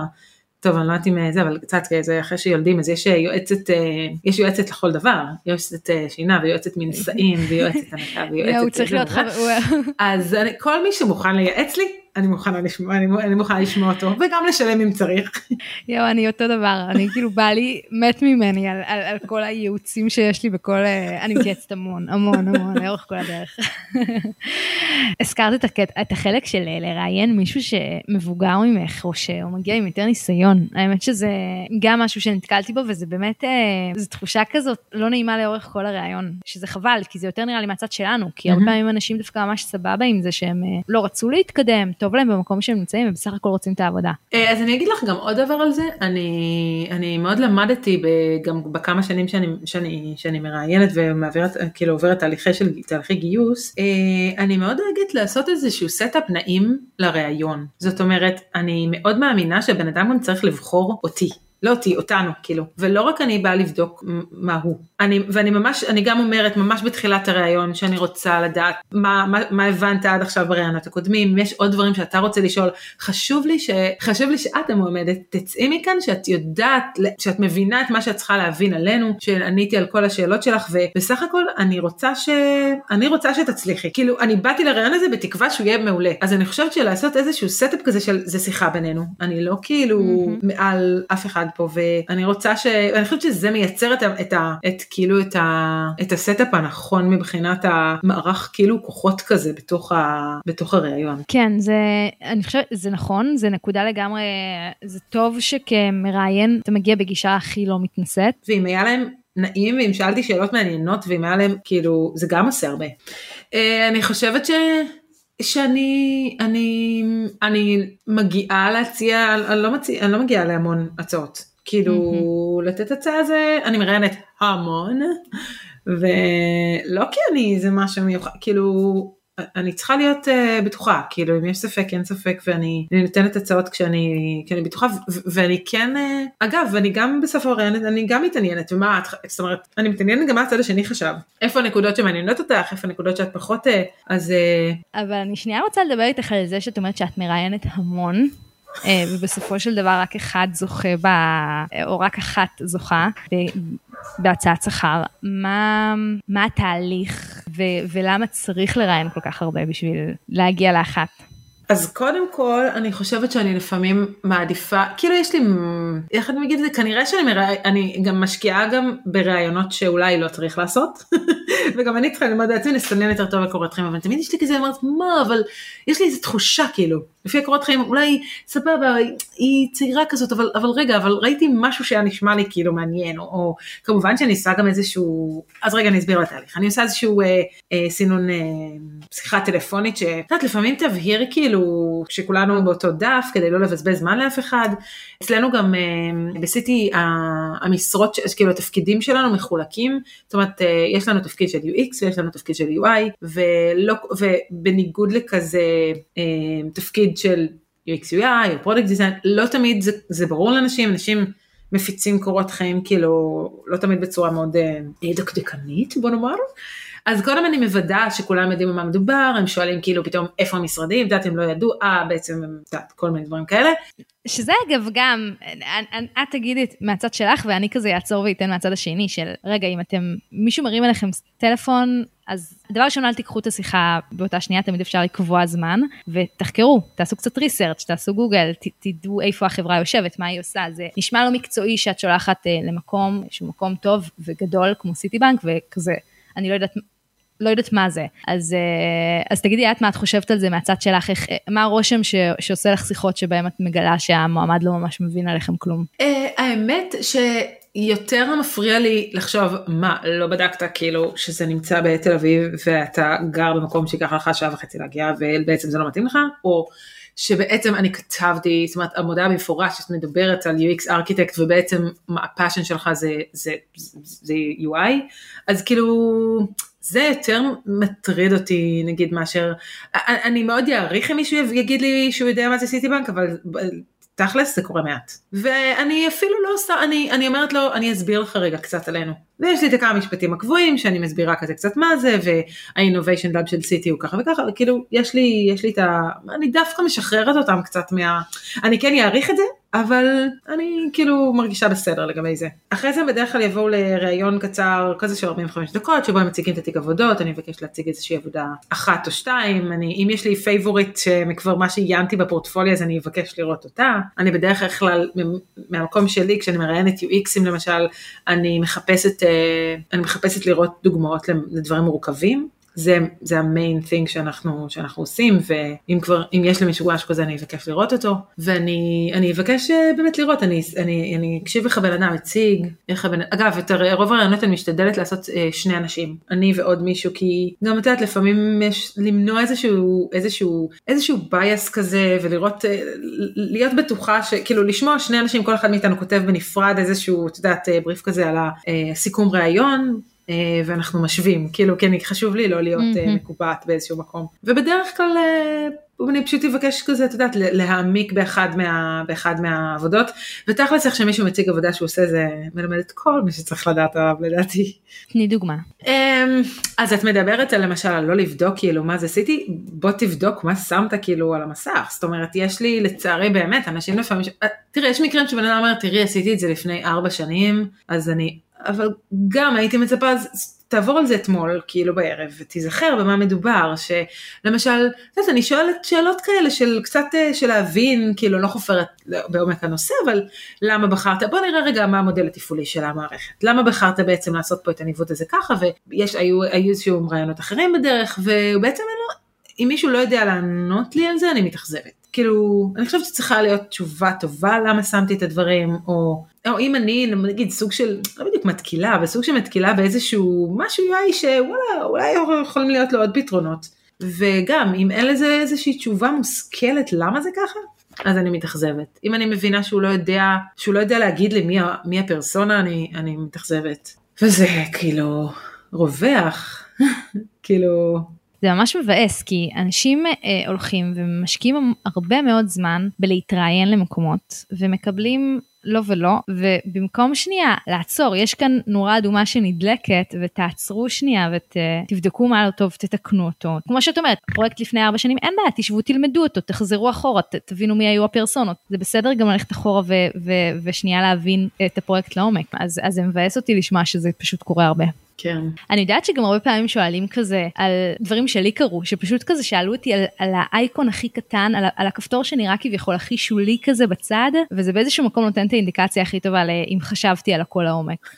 טוב, אני לא יודעת אם זה, אבל קצת כזה אחרי שיולדים, אז יש יועצת, אה, יש יועצת לכל דבר, יועצת אה, שינה ויועצת מנשאים ויועצת הנקה ויועצת... הוא צריך להיות חבר... אז כל מי שמוכן לייעץ לי, אני מוכנה לשמוע, אני, אני מוכנה לשמוע אותו, וגם לשלם אם צריך. יואו, אני אותו דבר, אני כאילו בא לי מת ממני על, על, על כל הייעוצים שיש לי בכל, אה, אני מתייעצת המון, המון, המון, לאורך כל הדרך. הזכרת את, הקט, את החלק של אה, לראיין מישהו שמבוגר ממך, או שהוא מגיע עם יותר ניסיון. האמת שזה גם משהו שנתקלתי בו, וזה באמת, אה, זו תחושה כזאת לא נעימה לאורך כל הראיון, שזה חבל, כי זה יותר נראה לי מהצד שלנו, כי הרבה פעמים אנשים דווקא ממש סבבה עם זה שהם לא רצו להתקדם, טוב להם במקום שהם נמצאים ובסך הכל רוצים את העבודה. אה, אז אני אגיד לך גם עוד דבר על זה, אני, אני מאוד למדתי גם בכמה שנים שאני, שאני, שאני מראיינת ומעברת, כאילו עוברת תהליכי של תהליכי גיוס, אה, אני מאוד דואגת לעשות איזשהו setup נעים לראיון. זאת אומרת, אני מאוד מאמינה שבן אדם גם צריך לבחור אותי. לא אותי, אותנו, כאילו. ולא רק אני באה לבדוק מה הוא. אני, ואני ממש, אני גם אומרת, ממש בתחילת הראיון, שאני רוצה לדעת מה, מה, מה הבנת עד עכשיו בראיונות הקודמים, אם יש עוד דברים שאתה רוצה לשאול, חשוב לי, ש, חשוב לי שאת המועמדת, תצאי מכאן שאת יודעת, שאת מבינה את מה שאת צריכה להבין עלינו, שעניתי על כל השאלות שלך, ובסך הכל אני רוצה ש... אני רוצה שתצליחי. כאילו, אני באתי לראיון הזה בתקווה שהוא יהיה מעולה. אז אני חושבת שלעשות איזשהו setup כזה של זה שיחה בינינו. אני לא כאילו mm-hmm. מעל אף אחד פה, ואני רוצה ש... אני חושבת שזה מייצר את, ה... את, ה... את כאילו את, ה... את ה setup הנכון מבחינת המערך כאילו כוחות כזה בתוך, ה... בתוך הראיון. כן, זה, אני חושבת, זה נכון, זה נקודה לגמרי, זה טוב שכמראיין אתה מגיע בגישה הכי לא מתנשאת. ואם היה להם נעים ואם שאלתי שאלות מעניינות ואם היה להם כאילו זה גם עושה הרבה. אה, אני חושבת ש... שאני אני אני מגיעה להציע אני לא מציע אני לא מגיעה להמון הצעות כאילו mm-hmm. לתת הצעה זה אני מראיינת המון ולא כי אני זה משהו מיוחד כאילו אני צריכה להיות uh, בטוחה, כאילו אם יש ספק אין ספק ואני נותנת הצעות כשאני, כשאני בטוחה ואני כן, uh, אגב ואני גם בסוף הרעיונת אני גם מתעניינת ומה את, זאת אומרת אני מתעניינת גם מה הצד השני חשב, איפה הנקודות שמעניינות אותך, איפה הנקודות שאת פחות, uh, אז... Uh... אבל אני שנייה רוצה לדבר איתך על זה שאת אומרת שאת מראיינת המון. ובסופו של דבר רק אחד זוכה ב... או רק אחת זוכה בהצעת שכר, מה, מה התהליך ו, ולמה צריך לראיין כל כך הרבה בשביל להגיע לאחת? אז קודם כל אני חושבת שאני לפעמים מעדיפה כאילו יש לי איך אני אגיד את זה כנראה שאני מרא... אני גם משקיעה גם בראיונות שאולי לא צריך לעשות וגם אני צריכה ללמוד לעצמי לסנן יותר טוב לקורות חיים אבל תמיד יש לי כזה אמרת מה אבל יש לי איזה תחושה כאילו לפי הקורות חיים אולי סבבה היא צעירה כזאת אבל אבל רגע אבל ראיתי משהו שהיה נשמע לי כאילו מעניין או, או כמובן שאני עושה גם איזשהו אז רגע אני אסביר על התהליך. אני עושה איזשהו אה, אה, סינון אה, שיחה טלפונית שאת לפעמים תבהיר כאילו שכולנו באותו דף כדי לא לבזבז זמן לאף אחד. אצלנו גם אה, ב Citi המשרות כאילו התפקידים שלנו מחולקים. זאת אומרת אה, יש לנו תפקיד של UX ויש לנו תפקיד של UI ולא ובניגוד לכזה אה, תפקיד תפקיד של UX UI או product design, לא תמיד זה, זה ברור לאנשים, אנשים מפיצים קורות חיים כאילו לא תמיד בצורה מאוד אה, דקדקנית בוא נאמר. אז קודם אני מוודא שכולם יודעים במה מדובר, הם שואלים כאילו פתאום איפה המשרדים, את הם לא ידעו, אה בעצם הם, יודעת, כל מיני דברים כאלה. שזה אגב גם, את תגידי מהצד שלך ואני כזה אעצור ואתן מהצד השני של רגע אם אתם, מישהו מרים אליכם טלפון, אז דבר ראשון אל תיקחו את השיחה באותה שנייה, תמיד אפשר לקבוע זמן ותחקרו, תעשו קצת ריסרצ', תעשו גוגל, ת, תדעו איפה החברה יושבת, מה היא עושה, זה נשמע לא מקצועי שאת שולחת אה, למקום שהוא מקום טוב וגדול כמו סיטי בנק וכזה, אני לא יודעת לא יודעת מה זה. אז, אה, אז תגידי את מה את חושבת על זה מהצד שלך, איך, אה, מה הרושם ש, שעושה לך שיחות שבהם את מגלה שהמועמד לא ממש מבין עליכם כלום? אה, האמת שיותר מפריע לי לחשוב מה לא בדקת כאילו שזה נמצא בתל אביב ואתה גר במקום שיקח לך שעה וחצי להגיע ובעצם זה לא מתאים לך, או שבעצם אני כתבתי, זאת אומרת המודעה במפורש שאת מדברת על UX ארכיטקט ובעצם הפאשן שלך זה, זה, זה, זה UI, אז כאילו זה יותר מטריד אותי נגיד מאשר, אני מאוד אעריך אם מישהו יגיד לי שהוא יודע מה זה סיטי בנק אבל תכלס זה קורה מעט. ואני אפילו לא עושה, אני, אני אומרת לו, אני אסביר לך רגע קצת עלינו. ויש לי את הכמה משפטים הקבועים שאני מסבירה כזה קצת מה זה, וה-innovation lab של סיטי הוא ככה וככה, וכאילו יש לי, יש לי את ה... אני דווקא משחררת אותם קצת מה... אני כן אעריך את זה, אבל אני כאילו מרגישה בסדר לגבי זה. אחרי זה בדרך כלל יבואו לראיון קצר כזה של 45 דקות שבו הם מציגים את התיק עבודות, אני מבקש להציג איזושהי עבודה אחת או שתיים, אני, אם יש לי favorite שכבר מה שעיינתי בפורטפוליו אז אני אבקש לראות אותה. אני בדרך כלל מהמקום שלי כשאני מראיינת UXים למשל, אני מחפשת, אה, אני מחפשת לראות דוגמאות לדברים מורכבים. זה, זה ה main thing שאנחנו, שאנחנו עושים, ואם כבר, אם יש למישהו משהו כזה אני אבקש לראות אותו, ואני אבקש אה, באמת לראות, אני, אני, אני אקשיב איך הבן אדם מציג, איך הבן, אגב, את רוב הראיונות אני משתדלת לעשות אה, שני אנשים, אני ועוד מישהו, כי גם את יודעת, לפעמים יש למנוע איזשהו, איזשהו, איזשהו בייס כזה, ולראות, אה, להיות בטוחה, שכאילו לשמוע שני אנשים, כל אחד מאיתנו כותב בנפרד איזשהו, את יודעת, בריף כזה על הסיכום ראיון, אה, ואנחנו משווים, כאילו, כי חשוב לי לא להיות mm-hmm. מקובעת באיזשהו מקום. ובדרך כלל אה, אני פשוט אבקש כזה, את יודעת, להעמיק באחד, מה, באחד מהעבודות, ותכלס איך שמישהו מציג עבודה שהוא עושה זה מלמד את כל מי שצריך לדעת עליו לדעתי. תני דוגמה. אמ, אז את מדברת על למשל על לא לבדוק כאילו מה זה עשיתי, בוא תבדוק מה שמת כאילו על המסך, זאת אומרת יש לי לצערי באמת אנשים לפעמים, ש... אה, תראה יש מקרים שבן אדם אומר תראי עשיתי את זה לפני ארבע שנים, אז אני, אבל גם הייתי מצפה, תעבור על זה אתמול, כאילו בערב, ותיזכר במה מדובר, שלמשל, את יודעת, אני שואלת שאלות כאלה של קצת, אה, של להבין, כאילו לא חופרת בעומק הנושא, אבל למה בחרת, בוא נראה רגע מה המודל התפעולי של המערכת, למה בחרת בעצם לעשות פה את הניווט הזה ככה, ויש, היו, איזשהו רעיונות אחרים בדרך, ובעצם לא, אם מישהו לא יודע לענות לי על זה, אני מתאכזבת. כאילו, אני חושבת שצריכה להיות תשובה טובה למה שמתי את הדברים, או, או אם אני נגיד סוג של, לא בדיוק מתקילה, אבל סוג של מתקילה באיזשהו משהו UI שוואלה, אולי יכולים להיות לו עוד פתרונות. וגם, אם אין לזה איזושהי תשובה מושכלת למה זה ככה, אז אני מתאכזבת. אם אני מבינה שהוא לא יודע, שהוא לא יודע להגיד לי מי, מי הפרסונה, אני, אני מתאכזבת. וזה כאילו רווח, כאילו זה ממש מבאס כי אנשים אה, הולכים ומשקיעים הרבה מאוד זמן בלהתראיין למקומות ומקבלים לא ולא ובמקום שנייה לעצור יש כאן נורה אדומה שנדלקת ותעצרו שנייה ותבדקו מה לא טוב תתקנו אותו. כמו שאת אומרת פרויקט לפני ארבע שנים אין בעיה תשבו תלמדו אותו תחזרו אחורה ת, תבינו מי היו הפרסונות. זה בסדר גם ללכת אחורה ו, ו, ושנייה להבין את הפרויקט לעומק. אז, אז זה מבאס אותי לשמוע שזה פשוט קורה הרבה. כן. אני יודעת שגם הרבה פעמים שואלים כזה על דברים שלי קרו, שפשוט כזה שאלו אותי על, על האייקון הכי קטן, על, על הכפתור שנראה כביכול הכי שולי כזה בצד, וזה באיזשהו מקום נותן את האינדיקציה הכי טובה לאם חשבתי על הכל העומק.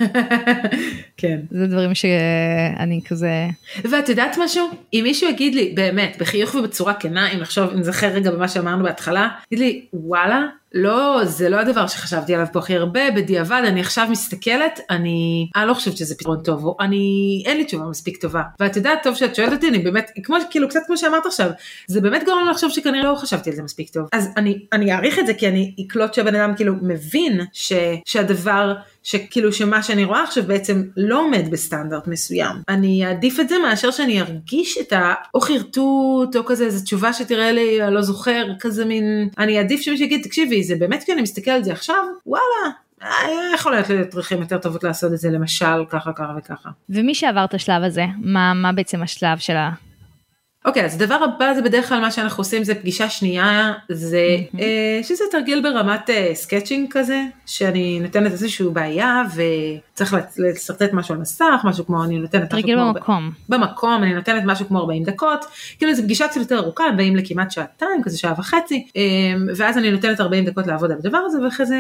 כן. זה דברים שאני כזה... ואת יודעת משהו? אם מישהו יגיד לי, באמת, בחיוך ובצורה כנה, אם לחשוב, אם נזכר רגע במה שאמרנו בהתחלה, יגיד לי, וואלה, לא, זה לא הדבר שחשבתי עליו פה הכי הרבה, בדיעבד אני עכשיו מסתכלת, אני, אני לא חושבת שזה פתרון טוב, אני, אין לי תשובה מספיק טובה. ואת יודעת, טוב שאת שואלת אותי, אני באמת, כמו, כאילו קצת כמו שאמרת עכשיו, זה באמת גורם לי לחשוב שכנראה לא חשבתי על זה מספיק טוב. אז אני, אני אעריך את זה כי אני אקלוט שהבן אדם כאילו מבין ש, שהדבר שכאילו שמה שאני רואה עכשיו בעצם לא עומד בסטנדרט מסוים. אני אעדיף את זה מאשר שאני ארגיש את ה... או חרטוט או כזה איזה תשובה שתראה לי אני לא זוכר כזה מין אני אעדיף שמישהו יגיד תקשיבי זה באמת כי אני מסתכל על זה עכשיו וואלה יכול להיות דרכים יותר טובות לעשות את זה למשל ככה ככה וככה. ומי שעבר את השלב הזה מה מה בעצם השלב של ה... אוקיי, אז הדבר הבא זה בדרך כלל מה שאנחנו עושים זה פגישה שנייה, זה mm-hmm. שזה תרגיל ברמת sketching כזה, שאני נותנת איזושהי בעיה וצריך לשרטט משהו על מסך, משהו כמו אני נותנת... תרגיל במקום. הרבה, במקום, אני נותנת משהו כמו 40 דקות, כאילו זו פגישה קצת יותר ארוכה, הם באים לכמעט שעתיים, כזה שעה וחצי, um, ואז אני נותנת 40 דקות לעבוד על הדבר הזה, ואחרי זה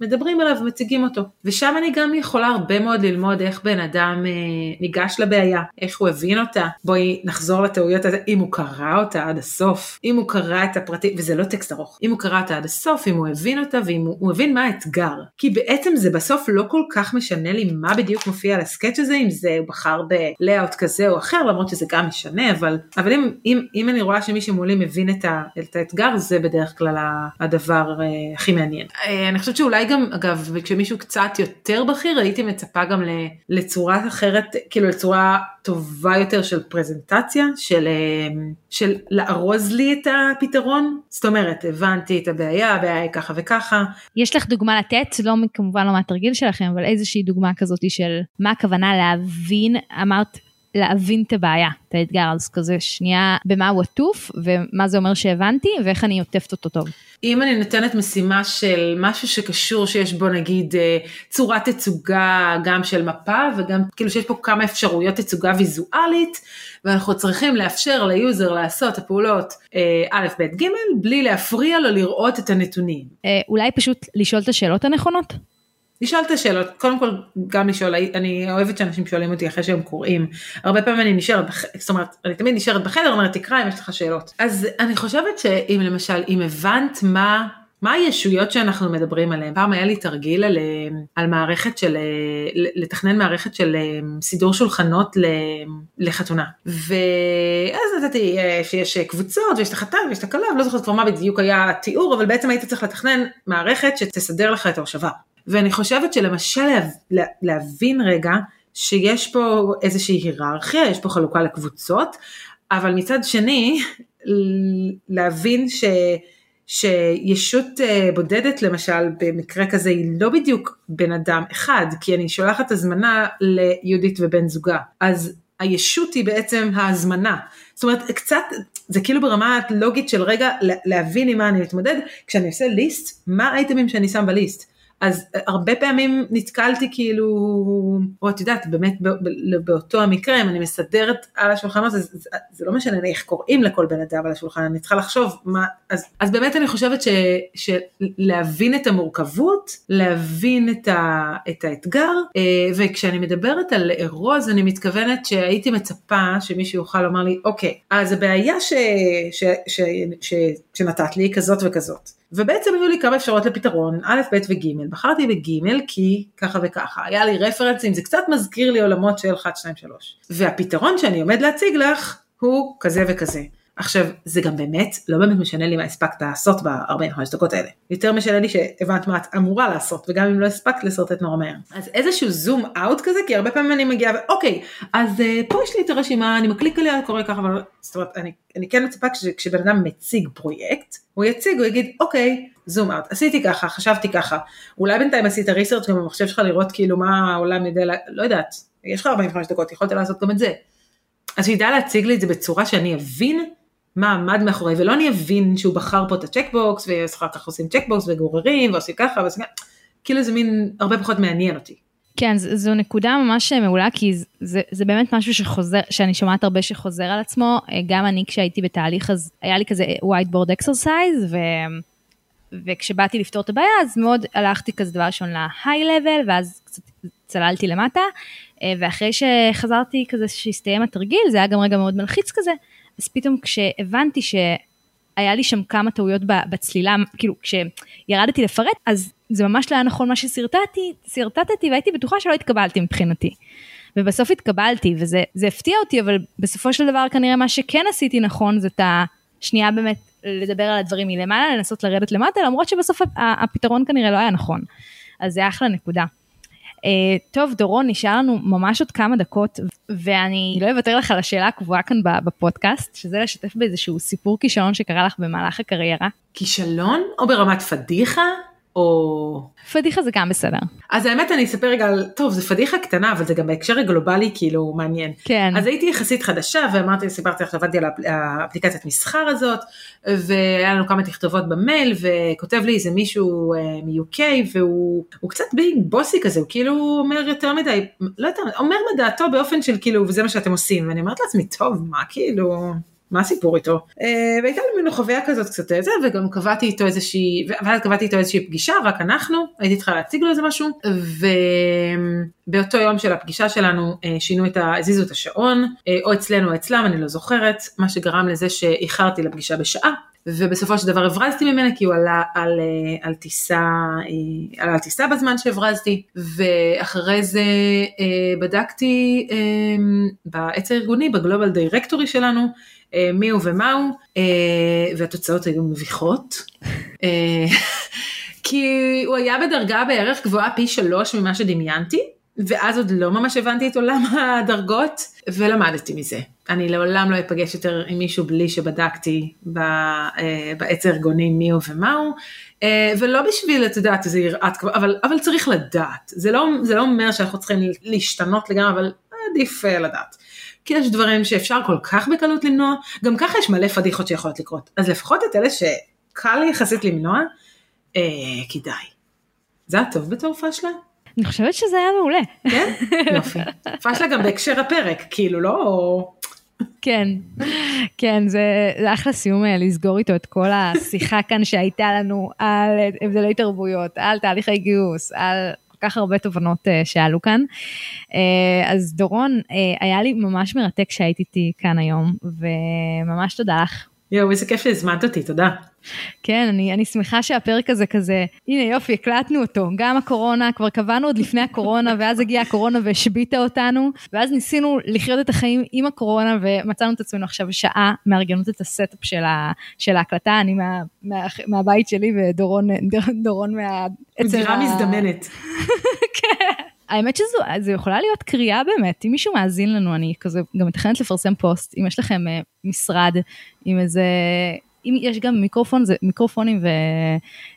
מדברים עליו ומציגים אותו. ושם אני גם יכולה הרבה מאוד ללמוד איך בן אדם uh, ניגש לבעיה, איך הוא הבין אותה. בואי נחזור לטעויות הזה. אם הוא קרא אותה עד הסוף, אם הוא קרא את הפרטים, וזה לא טקסט ארוך, אם הוא קרא אותה עד הסוף, אם הוא הבין אותה ואם הוא, הוא הבין מה האתגר. כי בעצם זה בסוף לא כל כך משנה לי מה בדיוק מופיע על הסקץ' הזה, אם זה הוא בחר בלאאוט כזה או אחר, למרות שזה גם משנה, אבל, אבל אם, אם, אם אני רואה שמי שמולי מבין את, ה, את האתגר, זה בדרך כלל הדבר uh, הכי מעניין. Uh, אני חושבת שאולי גם, אגב, כשמישהו קצת יותר בכיר, הייתי מצפה גם לצורה אחרת, כאילו לצורה טובה יותר של פרזנטציה, של, אה, של לארוז לי את הפתרון. זאת אומרת, הבנתי את הבעיה, הבעיה היא ככה וככה. יש לך דוגמה לתת, לא כמובן לא מהתרגיל שלכם, אבל איזושהי דוגמה כזאת של מה הכוונה להבין, אמרת להבין את הבעיה, את האתגר, אז כזה שנייה במה הוא עטוף ומה זה אומר שהבנתי ואיך אני עוטפת אותו טוב. אם אני נותנת משימה של משהו שקשור שיש בו נגיד אה, צורת תצוגה גם של מפה וגם כאילו שיש פה כמה אפשרויות תצוגה ויזואלית ואנחנו צריכים לאפשר ל user לעשות הפעולות אה, א', ב', ג', בלי להפריע לו לראות את הנתונים. אה, אולי פשוט לשאול את השאלות הנכונות? לשאול את השאלות, קודם כל גם לשאול, אני אוהבת שאנשים שואלים אותי אחרי שהם קוראים, הרבה פעמים אני נשארת, זאת אומרת, אני תמיד נשארת בחדר, אומרת תקרא אם יש לך שאלות. אז אני חושבת שאם למשל, אם הבנת מה מה הישויות שאנחנו מדברים עליהן? פעם היה לי תרגיל על, על מערכת של, לתכנן מערכת של סידור שולחנות לחתונה. ואז נתתי שיש קבוצות ויש את החתן ויש את הכלה, לא זוכרת כבר מה בדיוק היה התיאור, אבל בעצם היית צריך לתכנן מערכת שתסדר לך את ההושבה. ואני חושבת שלמשל לה, להבין רגע שיש פה איזושהי היררכיה, יש פה חלוקה לקבוצות, אבל מצד שני, להבין ש... שישות אה, בודדת למשל במקרה כזה היא לא בדיוק בן אדם אחד כי אני שולחת הזמנה ליהודית ובן זוגה. אז הישות היא בעצם ההזמנה. זאת אומרת קצת זה כאילו ברמה לוגית של רגע להבין עם מה אני מתמודד כשאני עושה ליסט מה האייטמים שאני שם בליסט אז הרבה פעמים נתקלתי כאילו, או את יודעת, באמת באותו המקרה, אם אני מסדרת על השולחן הזה, זה, זה לא משנה איך קוראים לכל בן אדם על השולחן, אני צריכה לחשוב מה, אז, אז באמת אני חושבת ש, שלהבין את המורכבות, להבין את, ה, את האתגר, אה, וכשאני מדברת על לארוז, אני מתכוונת שהייתי מצפה שמישהו יוכל לומר לי, אוקיי, אז הבעיה ש, ש, ש, ש, שנתת לי היא כזאת וכזאת. ובעצם היו לי כמה אפשרויות לפתרון, א', ב' וג', בחרתי בג' כי ככה וככה, היה לי רפרנסים, זה קצת מזכיר לי עולמות של 1, 2, 3. והפתרון שאני עומד להציג לך הוא כזה וכזה. עכשיו, זה גם באמת, לא באמת משנה לי מה הספקת לעשות ב-45 דקות האלה. יותר משנה לי שהבנת מה את אמורה לעשות, וגם אם לא הספקת לשרטט נורא מהר. אז איזשהו זום אאוט כזה, כי הרבה פעמים אני מגיעה, ואוקיי, אז uh, פה יש לי את הרשימה, אני מקליק עליה, קורה ככה, אבל זאת אומרת, אני, אני כן מצפה כשבן אדם מציג פרויקט, הוא יציג, הוא יגיד, אוקיי, זום אאוט, עשיתי ככה, חשבתי ככה, אולי בינתיים עשית ריסרצ' גם במחשב שלך לראות כאילו מה העולם יודע, לא יודעת, יש לך 45 דקות, יכולת לעשות גם את זה. אז שידע להציג לי את זה בצורה שאני אבין מה עמד מאחורי, ולא אני אבין שהוא בחר פה את ה checkbox, ואחר כך עושים checkbox וגוררים, ועושים ככה, ועושים ככה, כאילו זה מין הרבה פחות מעניין אותי. כן, זו נקודה ממש מעולה, כי זה, זה באמת משהו שחוזר, שאני שומעת הרבה שחוזר על עצמו, גם אני כשהייתי בתהליך, אז היה לי כזה whiteboard exercise, ו... וכשבאתי לפתור את הבעיה, אז מאוד הלכתי כזה דבר ראשון ל-high level, ואז קצת צללתי למטה, ואחרי שחזרתי כזה שהסתיים התרגיל, זה היה גם רגע מאוד מלחיץ כזה, אז פתאום כשהבנתי שהיה לי שם כמה טעויות בצלילה, כאילו כשירדתי לפרט, אז זה ממש לא היה נכון מה ששרטטתי, שרטטתי והייתי בטוחה שלא התקבלתי מבחינתי. ובסוף התקבלתי וזה הפתיע אותי, אבל בסופו של דבר כנראה מה שכן עשיתי נכון זאת השנייה באמת לדבר על הדברים מלמעלה, לנסות לרדת למטה, למרות שבסוף הפתרון כנראה לא היה נכון. אז זה אחלה נקודה. Uh, טוב, דורון, נשאר לנו ממש עוד כמה דקות, ואני לא אוותר לך על השאלה הקבועה כאן בפודקאסט, שזה לשתף באיזשהו סיפור כישלון שקרה לך במהלך הקריירה. כישלון או ברמת פדיחה? או... פדיחה זה גם בסדר. אז האמת אני אספר רגע על, טוב זה פדיחה קטנה אבל זה גם בהקשר הגלובלי כאילו מעניין. כן. אז הייתי יחסית חדשה ואמרתי, סיפרתי לך, עבדתי על האפליקציית מסחר הזאת והיה לנו כמה תכתובות במייל וכותב לי איזה מישהו אה, מ-UK והוא קצת ביג בוסי כזה, הוא כאילו אומר יותר מדי, לא יודעת, אומר מדעתו באופן של כאילו וזה מה שאתם עושים ואני אומרת לעצמי טוב מה כאילו. מה הסיפור איתו? אה, והייתה לי מין חוויה כזאת קצת איזה, וגם קבעתי איתו איזושהי, ואז קבעתי איתו איזושהי פגישה, רק אנחנו, הייתי צריכה להציג לו איזה משהו, ובאותו יום של הפגישה שלנו אה, שינו את ה... הזיזו את השעון, אה, או אצלנו או אצלם, אני לא זוכרת, מה שגרם לזה שאיחרתי לפגישה בשעה. ובסופו של דבר הברזתי ממנה כי הוא עלה על, על טיסה, עלה על טיסה בזמן שהברזתי ואחרי זה בדקתי בעץ הארגוני בגלובל דירקטורי שלנו אה, מי הוא ומה הוא, אה, והתוצאות היו מביכות. אה, כי הוא היה בדרגה בערך גבוהה פי שלוש ממה שדמיינתי, ואז עוד לא ממש הבנתי את עולם הדרגות, ולמדתי מזה. אני לעולם לא אפגש יותר עם מישהו בלי שבדקתי בעץ הארגוני מי הוא ומה הוא, ולא בשביל, את יודעת, איזה יראת כבוד, אבל, אבל צריך לדעת. זה לא, זה לא אומר שאנחנו צריכים להשתנות לגמרי, אבל עדיף לדעת. כי יש דברים שאפשר כל כך בקלות למנוע, גם ככה יש מלא פדיחות שיכולות לקרות. אז לפחות את אלה שקל יחסית למנוע, אה, כדאי. זה היה טוב בתור פשלה? אני חושבת שזה היה מעולה. כן? יופי. פשלה גם בהקשר הפרק, כאילו לא... כן, כן, זה, זה אחלה סיום אה, לסגור איתו את כל השיחה כאן שהייתה לנו על הבדלי תרבויות, על תהליכי גיוס, על כך הרבה תובנות uh, שעלו כאן. Uh, אז דורון, uh, היה לי ממש מרתק שהיית איתי כאן היום, וממש תודה לך. יואו, איזה כיף שהזמנת אותי, תודה. כן, אני, אני שמחה שהפרק הזה כזה, הנה יופי, הקלטנו אותו, גם הקורונה, כבר קבענו עוד לפני הקורונה, ואז הגיעה הקורונה והשביתה אותנו, ואז ניסינו לחיות את החיים עם הקורונה, ומצאנו את עצמנו עכשיו שעה מארגנות את ה setup של, ה, של ההקלטה, אני מה, מה, מהבית שלי ודורון דורון מה... דירה מזדמנת. כן. האמת שזו יכולה להיות קריאה באמת, אם מישהו מאזין לנו, אני כזה גם מתכננת לפרסם פוסט, אם יש לכם אה, משרד עם איזה, אם יש גם מיקרופון, זה מיקרופונים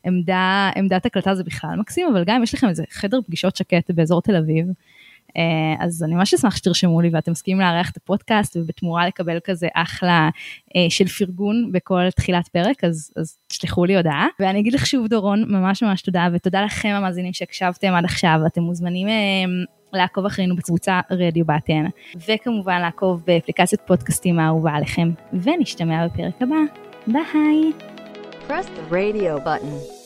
ועמדת הקלטה זה בכלל מקסים, אבל גם אם יש לכם איזה חדר פגישות שקט באזור תל אביב, אז אני ממש אשמח שתרשמו לי ואתם מסכימים לארח את הפודקאסט ובתמורה לקבל כזה אחלה אה, של פרגון בכל תחילת פרק, אז, אז תשלחו לי הודעה. ואני אגיד לך שוב דורון, ממש ממש תודה, ותודה לכם המאזינים שהקשבתם עד עכשיו, אתם מוזמנים אה, לעקוב אחרינו בקבוצה רדיו באתן, וכמובן לעקוב באפליקציית פודקאסטים האהובה עליכם, ונשתמע בפרק הבא. ביי! Press the radio button.